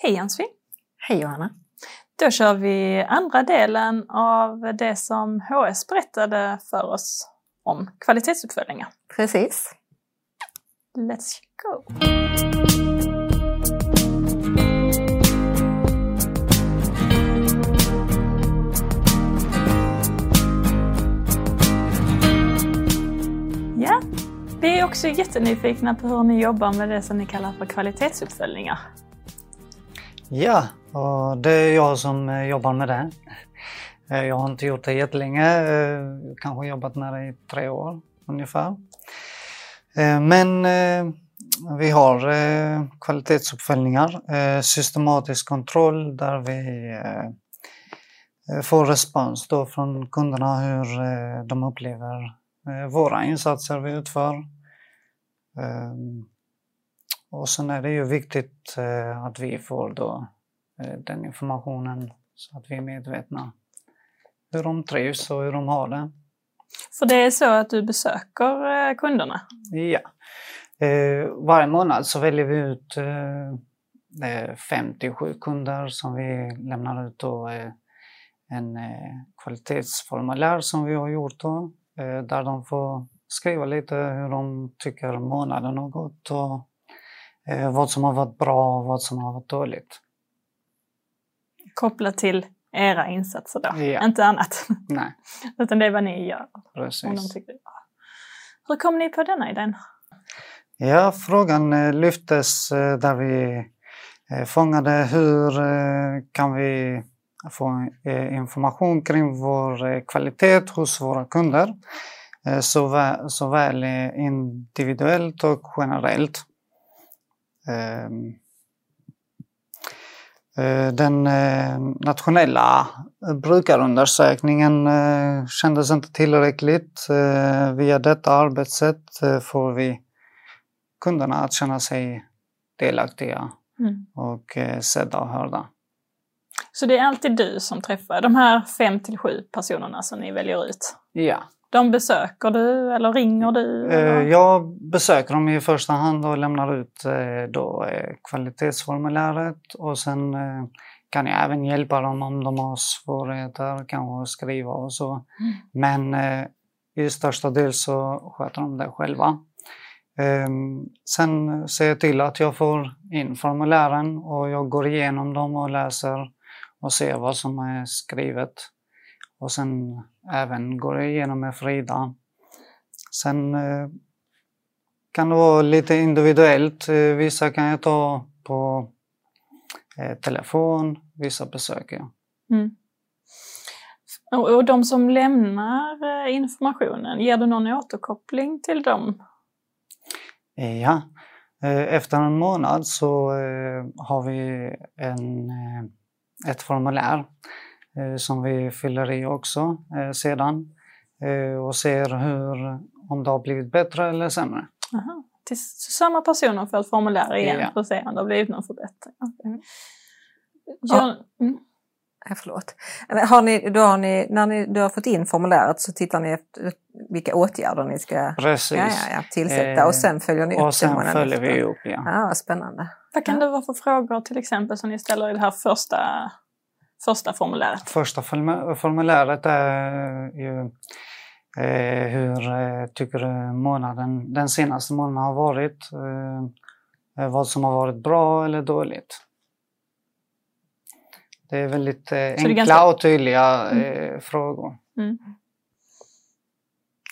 Hej Ansvin! Hej Johanna! Då kör vi andra delen av det som HS berättade för oss om kvalitetsuppföljningar. Precis. Let's go! Ja, vi är också jättenyfikna på hur ni jobbar med det som ni kallar för kvalitetsuppföljningar. Ja, och det är jag som eh, jobbar med det. Eh, jag har inte gjort det jättelänge, eh, kanske jobbat med det i tre år ungefär. Men vi har kvalitetsuppföljningar, systematisk kontroll där vi får respons då från kunderna hur de upplever våra insatser vi utför. Och sen är det ju viktigt eh, att vi får då eh, den informationen så att vi är medvetna hur de trivs och hur de har det. För det är så att du besöker eh, kunderna. Ja. Eh, varje månad så väljer vi ut eh, eh, 57 kunder som vi lämnar ut då, eh, en eh, kvalitetsformulär som vi har gjort då, eh, där de får skriva lite hur de tycker månaden har gått och eh, vad som har varit bra och vad som har varit dåligt. Kopplat till era insatser då, Ja. inte annat. Nej, Utan det är vad ni gör. Precis. tycker. Hur kom ni på denna idén? Ja, frågan eh, lyftes eh, där vi eh, fångade hur eh, kan vi få eh, information kring vår eh, kvalitet hos våra kunder. eh, såvä- Såväl eh, individuellt och generellt. Ehm, eh, Den eh, nationella brukarundersökningen eh, kändes inte tillräckligt. Via detta arbetssätt får vi kunderna att känna sig delaktiga Mm. och sedda och hörda. Så det är alltid du som träffar de här fem till sju personerna som ni väljer ut? Ja. De besöker du eller ringer du? Eh, eller? Jag besöker dem i första hand och lämnar ut eh, då, eh, kvalitetsformuläret och sen kan jag även hjälpa dem om de har svårigheter, kanske att skriva och så. Men eh, i största del så sköter de det själva. Ehm, Sen ser jag till att jag får in formulären och jag går igenom dem och läser och ser vad som är skrivet. Och sen även går jag igenom med Frida. Sen eh, kan det vara lite individuellt. Eh, Vissa kan jag ta på eh, telefon, vissa besöker jag. Mm. Och, de som lämnar eh, informationen, ger du någon återkoppling till dem? Eh, Ja, eh, efter en månad så eh, har vi en, eh, ett formulär eh, som vi fyller i också eh, sedan eh, och ser hur, om det har blivit bättre eller sämre. Aha. Till samma personer får ett formulär igen Ja. för att se om det har blivit någon förbättring. Mm. Ja. Mm. Ja, förlåt. Har ni, då har ni, när ni du har fått in formuläret så tittar ni efter vilka åtgärder ni ska Precis. ja, ja, ja, tillsätta Eh, och sen följer ni upp och det sen följer efter. vi upp, ja. Ja, spännande. Vad kan Ja. det vara för frågor till exempel som ni ställer i det här första, första formuläret? Första formu- formuläret är ju eh, hur eh, tycker du månaden, den senaste månaden har varit? Eh, vad som har varit bra eller dåligt? Det är väldigt eh, enkla ganska- och tydliga eh, frågor. Mm.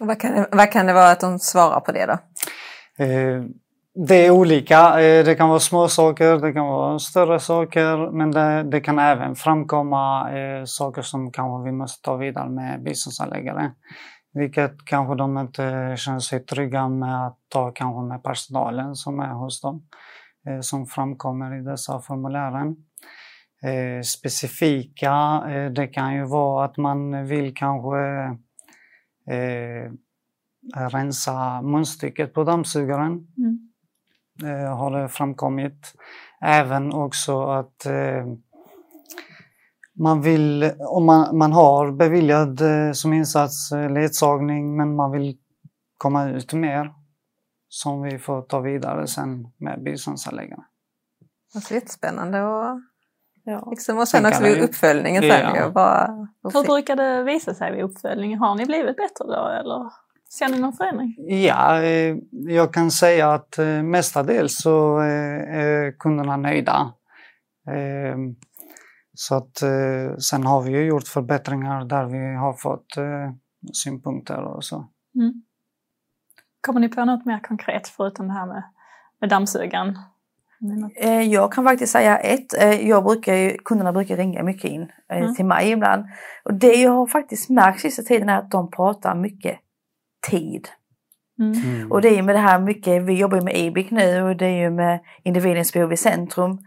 Och vad, kan vad kan det vara att de svarar på det då? Det är olika. Eh, det kan vara små saker, det kan vara större saker, men det, det kan även framkomma eh, saker som kanske vi måste ta vidare med biståndsanläggare. Vilket kanske de inte känner sig trygga med att ta kanske med personalen som är hos dem. Eh, som framkommer i dessa formulären. Eh, specifika, eh, det kan ju vara att man vill kanske eh, rensa munstycket på dammsugaren. Mm. Eh, har det framkommit. Även också att eh, man vill, om man, man har beviljad eh, som insats eh, ledsagning men man vill komma ut mer som vi får ta vidare sen med biståndsanläggare. Alltså jättespännande och, Ja. liksom, och sen Sen också vid uppföljningen Ja. sen ju. Bara, Hur brukar det visa sig vid uppföljning? Har ni blivit bättre då eller ser ni någon förändring? Ja, eh, jag kan säga att eh, mestadels så eh, är kunderna nöjda. Så att sen har vi ju gjort förbättringar där vi har fått synpunkter och så. Mm. Kommer ni på något mer konkret förutom det här med, med dammsugaren? Jag kan faktiskt säga ett, jag brukar ju, kunderna brukar ringa mycket in Mm. till mig ibland. Och det jag har faktiskt märkt sista tiden är att de pratar mycket tid. Mm. Mm. Och det är ju med det här mycket, vi jobbar ju med EBIC nu och det är ju med individens behov i centrum.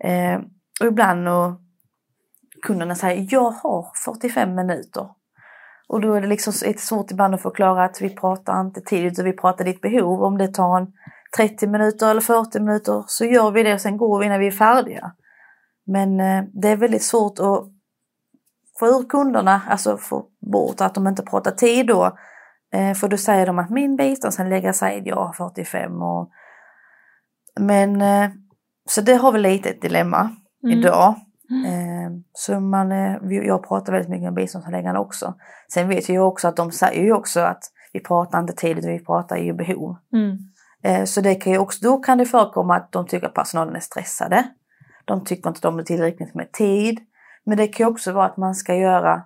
Eh, och ibland och kunderna säger jag har 45 minuter. Och då är det liksom det svårt ibland att förklara att vi pratar inte tid utan vi pratar ditt behov. Om det tar en 30 minuter eller 40 minuter så gör vi det och sen går vi när vi är färdiga. Men eh, det är väldigt svårt att få ur kunderna, alltså få bort att de inte pratar tid då. Eh, för då säger de att min biståndshandläggare säger att jag har 45 och Men eh, så det har vi lite ett dilemma Mm. idag. Mm. Eh, så man, jag pratar väldigt mycket med biståndshandläggarna också. Sen vet jag också att de säger ju också att vi pratar inte tid utan vi pratar ju behov. Mm. Så det kan ju också, då kan det förekomma att de tycker att personalen är stressade. De tycker inte att de har tillräckligt med tid. Men det kan ju också vara att man ska göra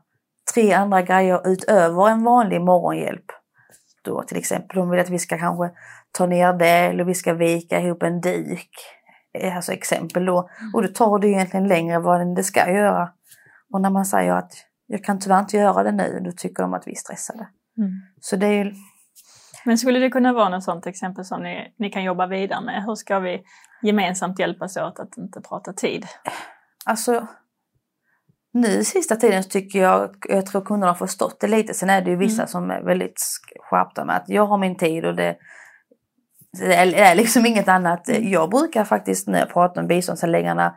tre andra grejer utöver en vanlig morgonhjälp. Då till exempel, de vill att vi ska kanske ta ner det eller vi ska vika ihop en. Eh, Alltså exempel då. Och då tar det ju egentligen längre vad det ska göra. Och när man säger att jag kan tyvärr inte göra det nu, då tycker de att vi är stressade. Mm. Så det är ju Men skulle det kunna vara något sånt exempel som ni, ni kan jobba vidare med? Hur ska vi gemensamt hjälpas åt att inte prata tid? Alltså, nu sista tiden så tycker jag, jag tror kunderna har förstått det lite. Sen är det ju vissa Mm. som är väldigt sk- skärpta med att jag har min tid och det, det är- är liksom inget annat. Jag brukar faktiskt när jag pratar med biståndsanläggarna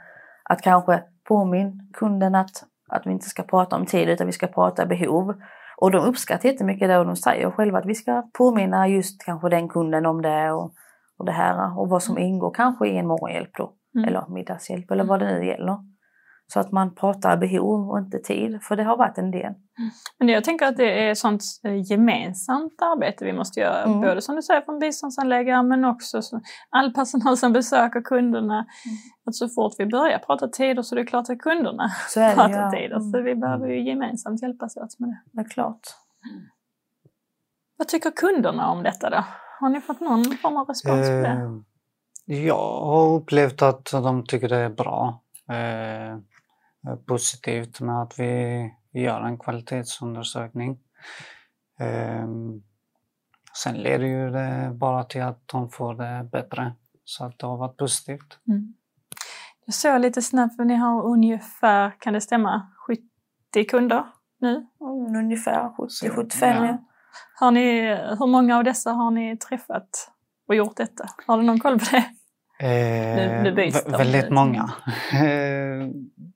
att kanske påminn kunden att, att vi inte ska prata om tid utan vi ska prata behov. Och de uppskattar jättemycket det och de säger själva att vi ska påminna just kanske den kunden om det och, och det här och vad som ingår kanske i en morgonhjälp då Mm. eller middagshjälp eller vad det nu gäller. Så att man pratar behov och inte tid, för det har varit en del. Men jag tänker att det är sånt eh, gemensamt arbete vi måste göra. Mm. Både som du säger från biståndsanläggare men också så, all personal som besöker kunderna. Mm. Att så fort vi börjar prata tider så är det klart att kunderna Så är det pratar ja. tider. Så Mm, vi behöver ju gemensamt hjälpas åt med det. det är klart. Vad tycker kunderna om detta då? Har ni fått någon form av respons på det? Eh, Jag har upplevt att de tycker det är bra. Eh, positivt med att vi gör en kvalitetsundersökning. Eh, sen leder ju det bara till att de får det bättre. Så att det har varit positivt. Mm. Jag såg lite snabbt, för ni har ungefär, kan det stämma, 70 kunder nu? Mm, ungefär Så, 70-75. ja. Har ni, hur många av dessa har ni träffat och gjort detta? Har du någon koll på det? Eh, nu de väldigt många.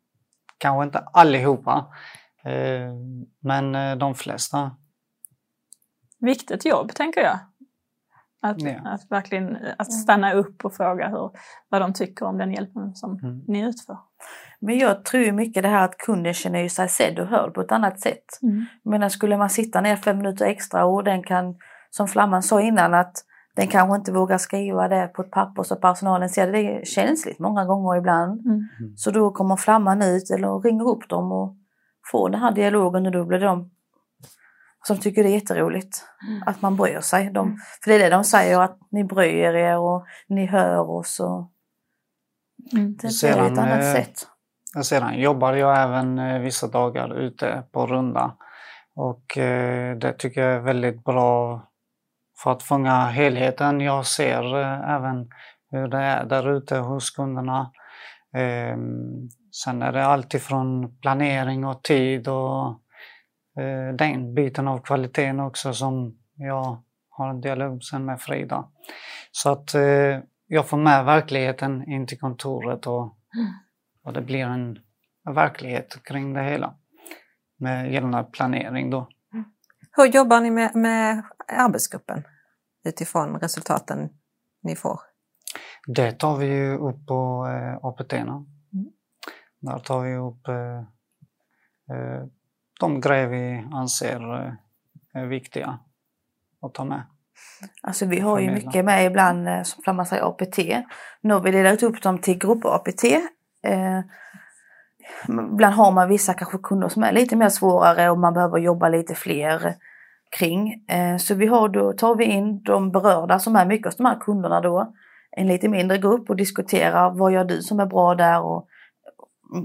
Eh, Kanske inte allihopa. Eh, men eh, de flesta. Viktigt jobb, tänker jag. Att, Ja. att verkligen att stanna upp och fråga hur, vad de tycker om den hjälpen som Mm. ni utför. Men jag tror mycket det här att kunden känner ju sig sedd och hörd på ett annat sätt. Mm. Men skulle man sitta ner fem minuter extra och den kan, som Flamman sa innan, att den kanske inte vågar skriva det på ett papper så personalen ser det. Det är känsligt många gånger ibland. Mm. Så då kommer Flamman ut eller ringer upp dem och får den här dialogen och då blir de som tycker det är jätteroligt att man bryr sig. De, för det är det de säger, att ni bryr er och ni hör oss. Och Mm. det Sedan, ett annat eh, sätt. Sedan jobbar jag även eh, vissa dagar ute på runda. Och eh, det tycker jag är väldigt bra för att fånga helheten. Jag ser eh, även hur det är där ute hos kunderna. Eh, sen är det alltifrån planering och tid och eh, den biten av kvaliteten också som jag har en dialog sen med Frida. Så att eh, jag får med verkligheten in till kontoret och och det blir en verklighet kring det hela. Med gällande planering då. Hur jobbar ni med, med arbetsgruppen utifrån resultaten ni får? Det tar vi ju upp på eh, APT. Mm. Där tar vi upp eh, eh, de grejer vi anser är viktiga att ta med. Alltså vi har ju mycket med ibland som man säger APT. Nu har vi delat upp dem till grupper APT. Eh, ibland har man vissa kanske kunder som är lite mer svårare och man behöver jobba lite fler kring. Eh, så vi har då tar vi in de berörda som är mycket hos de här kunderna då. En lite mindre grupp och diskuterar vad gör du som är bra där och,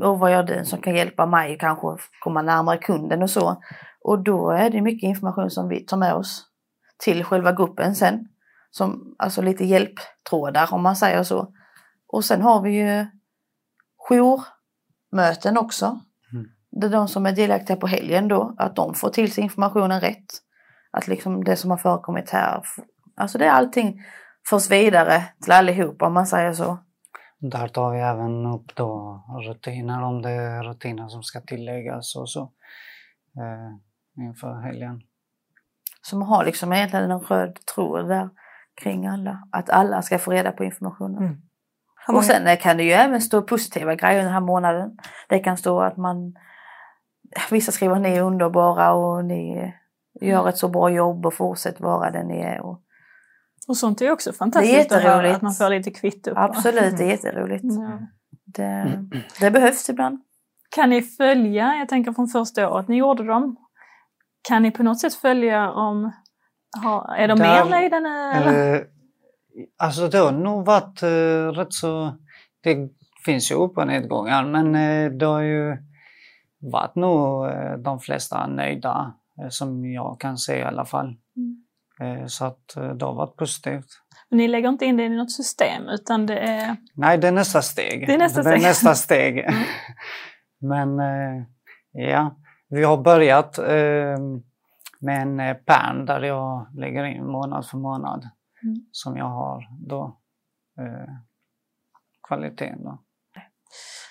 och vad gör du som kan hjälpa mig kanske komma närmare kunden och så. Och då är det mycket information som vi tar med oss till själva gruppen sen. Som, alltså lite hjälptrådar om man säger så. Och sen har vi ju jourmöten också. Mm. Det är de som är delaktiga på helgen då, att de får till sig informationen rätt. Att liksom det som har förekommit här, alltså det är allting förs vidare till allihopa om man säger så. Där tar vi även upp då rutiner, om det är rutiner som ska tilläggas och så eh, inför helgen. Så man har liksom egentligen en röd tråd där kring alla. Att alla ska få reda på informationen. Mm. Och sen kan det ju även stå positiva grejer den här månaden. Det kan stå att man Vissa skriver ni är underbara och ni gör ett så bra jobb och fortsätt vara den ni är. Och Och sånt är ju också fantastiskt att höra, att man får lite kvitto på. absolut, det är jätteroligt. Ja. Det, det behövs ibland. Kan ni följa, jag tänker från första året ni gjorde dem, kan ni på något sätt följa om, har, är de Där- mer nöjda nu? Eh, alltså det har nog varit eh, rätt så... Det finns ju upp och nedgångar men eh, det har ju varit nog eh, de flesta nöjda som jag kan se i alla fall. Eh, så att eh, det har varit positivt. Men Ni lägger inte in det i något system utan det är... Nej, det är nästa steg. Det är nästa steg. nästa steg. Men eh, ja, vi har börjat eh, med en eh, pärm där jag lägger in månad för månad Mm. som jag har då eh, kvaliteten. Då.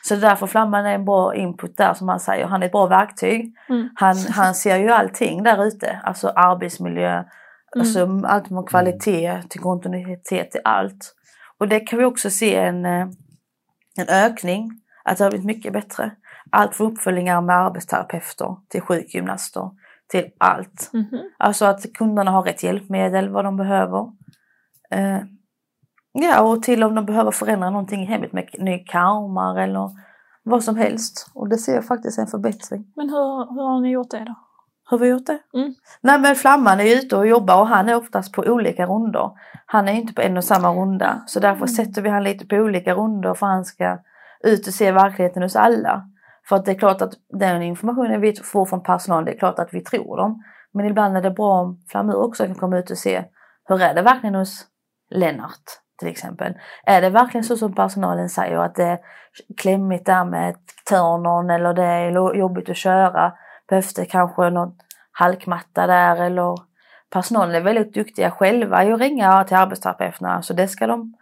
Så därför Flamman är en bra input där som han säger. Han är ett bra verktyg. Mm. Han, han ser ju allting där ute. Alltså arbetsmiljö, alltså allt från kvalitet till kontinuitet till allt. Och det kan vi också se en, eh, en ökning. Att det har blivit mycket bättre. Allt från uppföljningar med arbetsterapeuter till sjukgymnaster till allt. Mhm. Alltså att kunderna har rätt hjälpmedel, vad de behöver. Eh, ja, och till om de behöver förändra någonting i hemmet med ny karmar eller vad som helst. Och det ser jag faktiskt en förbättring. Men hur, hur har ni gjort det då? Hur har vi gjort det? Mm. Nej men Flamman är ute och jobbar och han är oftast på olika rundor. Han är inte på en och samma runda. Så därför sätter vi han lite på olika rundor för han ska ut och se verkligheten hos alla. För att det är klart att den informationen vi får från personalen, det är klart att vi tror dem. Men ibland är det bra om Flamur också kan komma ut och se hur är det verkligen hos Lennart till exempel. Är det verkligen så som personalen säger att det är klämmigt där med törnen eller det är jobbigt att köra? Behövs det kanske någon halkmatta där eller personalen är väldigt duktiga själva i att ringa till arbetsterapeuterna så det ska de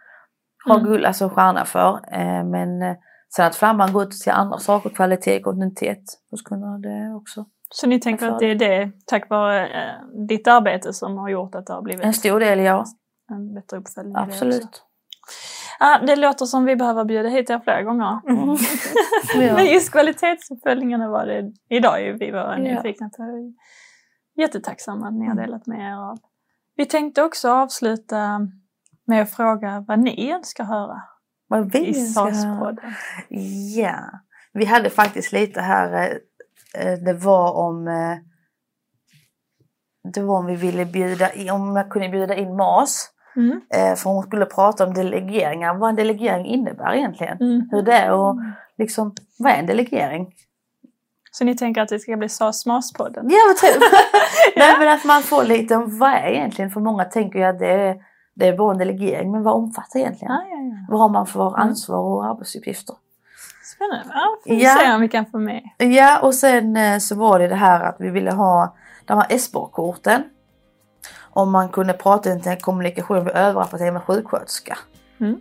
ha Mm. guld, alltså stjärna för. Eh, men eh, sen att Flamman går ut ser andra saker, kvalitet, kontinuitet hos kunderna det också. Så ni tänker att det är det, tack vare eh, ditt arbete, som har gjort att det har blivit En stor del ja, en bättre uppföljning? absolut. Ja, det låter som vi behöver bjuda hit er flera gånger. Ja. Men just kvalitetsuppföljningarna var det idag ju vi var Ja. nyfikna på. Jättetacksamma att ni har delat med er av. Vi tänkte också avsluta med att fråga vad ni önskar höra Vad vi i ska höra. Ja, vi hade faktiskt lite här, eh, eh, det var om eh, det var om vi ville bjuda in, om jag kunde bjuda in Mas. Mm. Eh, för hon skulle prata om delegeringar, vad en delegering innebär egentligen. Mm. Hur det är och liksom, vad är en delegering? Så ni tänker att det ska bli SAS-MAS-podden? Ja, men typ. Nej, men att man får lite om vad är egentligen, för många tänker ju att det är, det är bara en delegering, men vad omfattar egentligen? Ja, ja, ja. Vad har man för ansvar och arbetsuppgifter? Spännande. Ja, får vi Ja. se om vi kan få med. Ja, och sen eh, så var det det här att vi ville ha de här SBAR-korten. Om man kunde prata inte kommunikation vid överrapportering med sjuksköterska. Mm.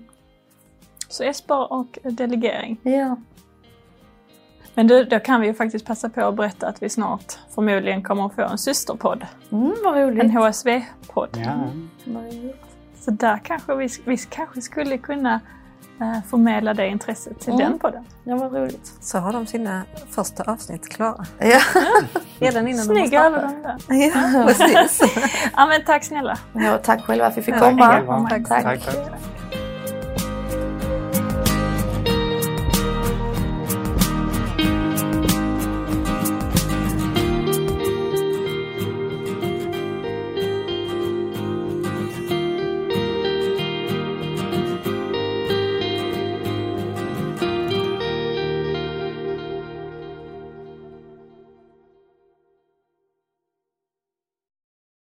Så ESPAR och delegering. Ja. Men då, då kan vi ju faktiskt passa på att berätta att vi snart förmodligen kommer att få en systerpodd. Mm, vad roligt. En HSV-podd. Ja. Roligt. Så där kanske vi, vi kanske skulle kunna förmedla det intresset till Mm. den podden. Ja, vad roligt. Så har de sina första avsnitt klara. Ja, Redan innan Snygg de har startat. övergång där. Ja, precis. Ja men tack snälla. ja tack själva för att vi fick komma. Tack. Tack, tack.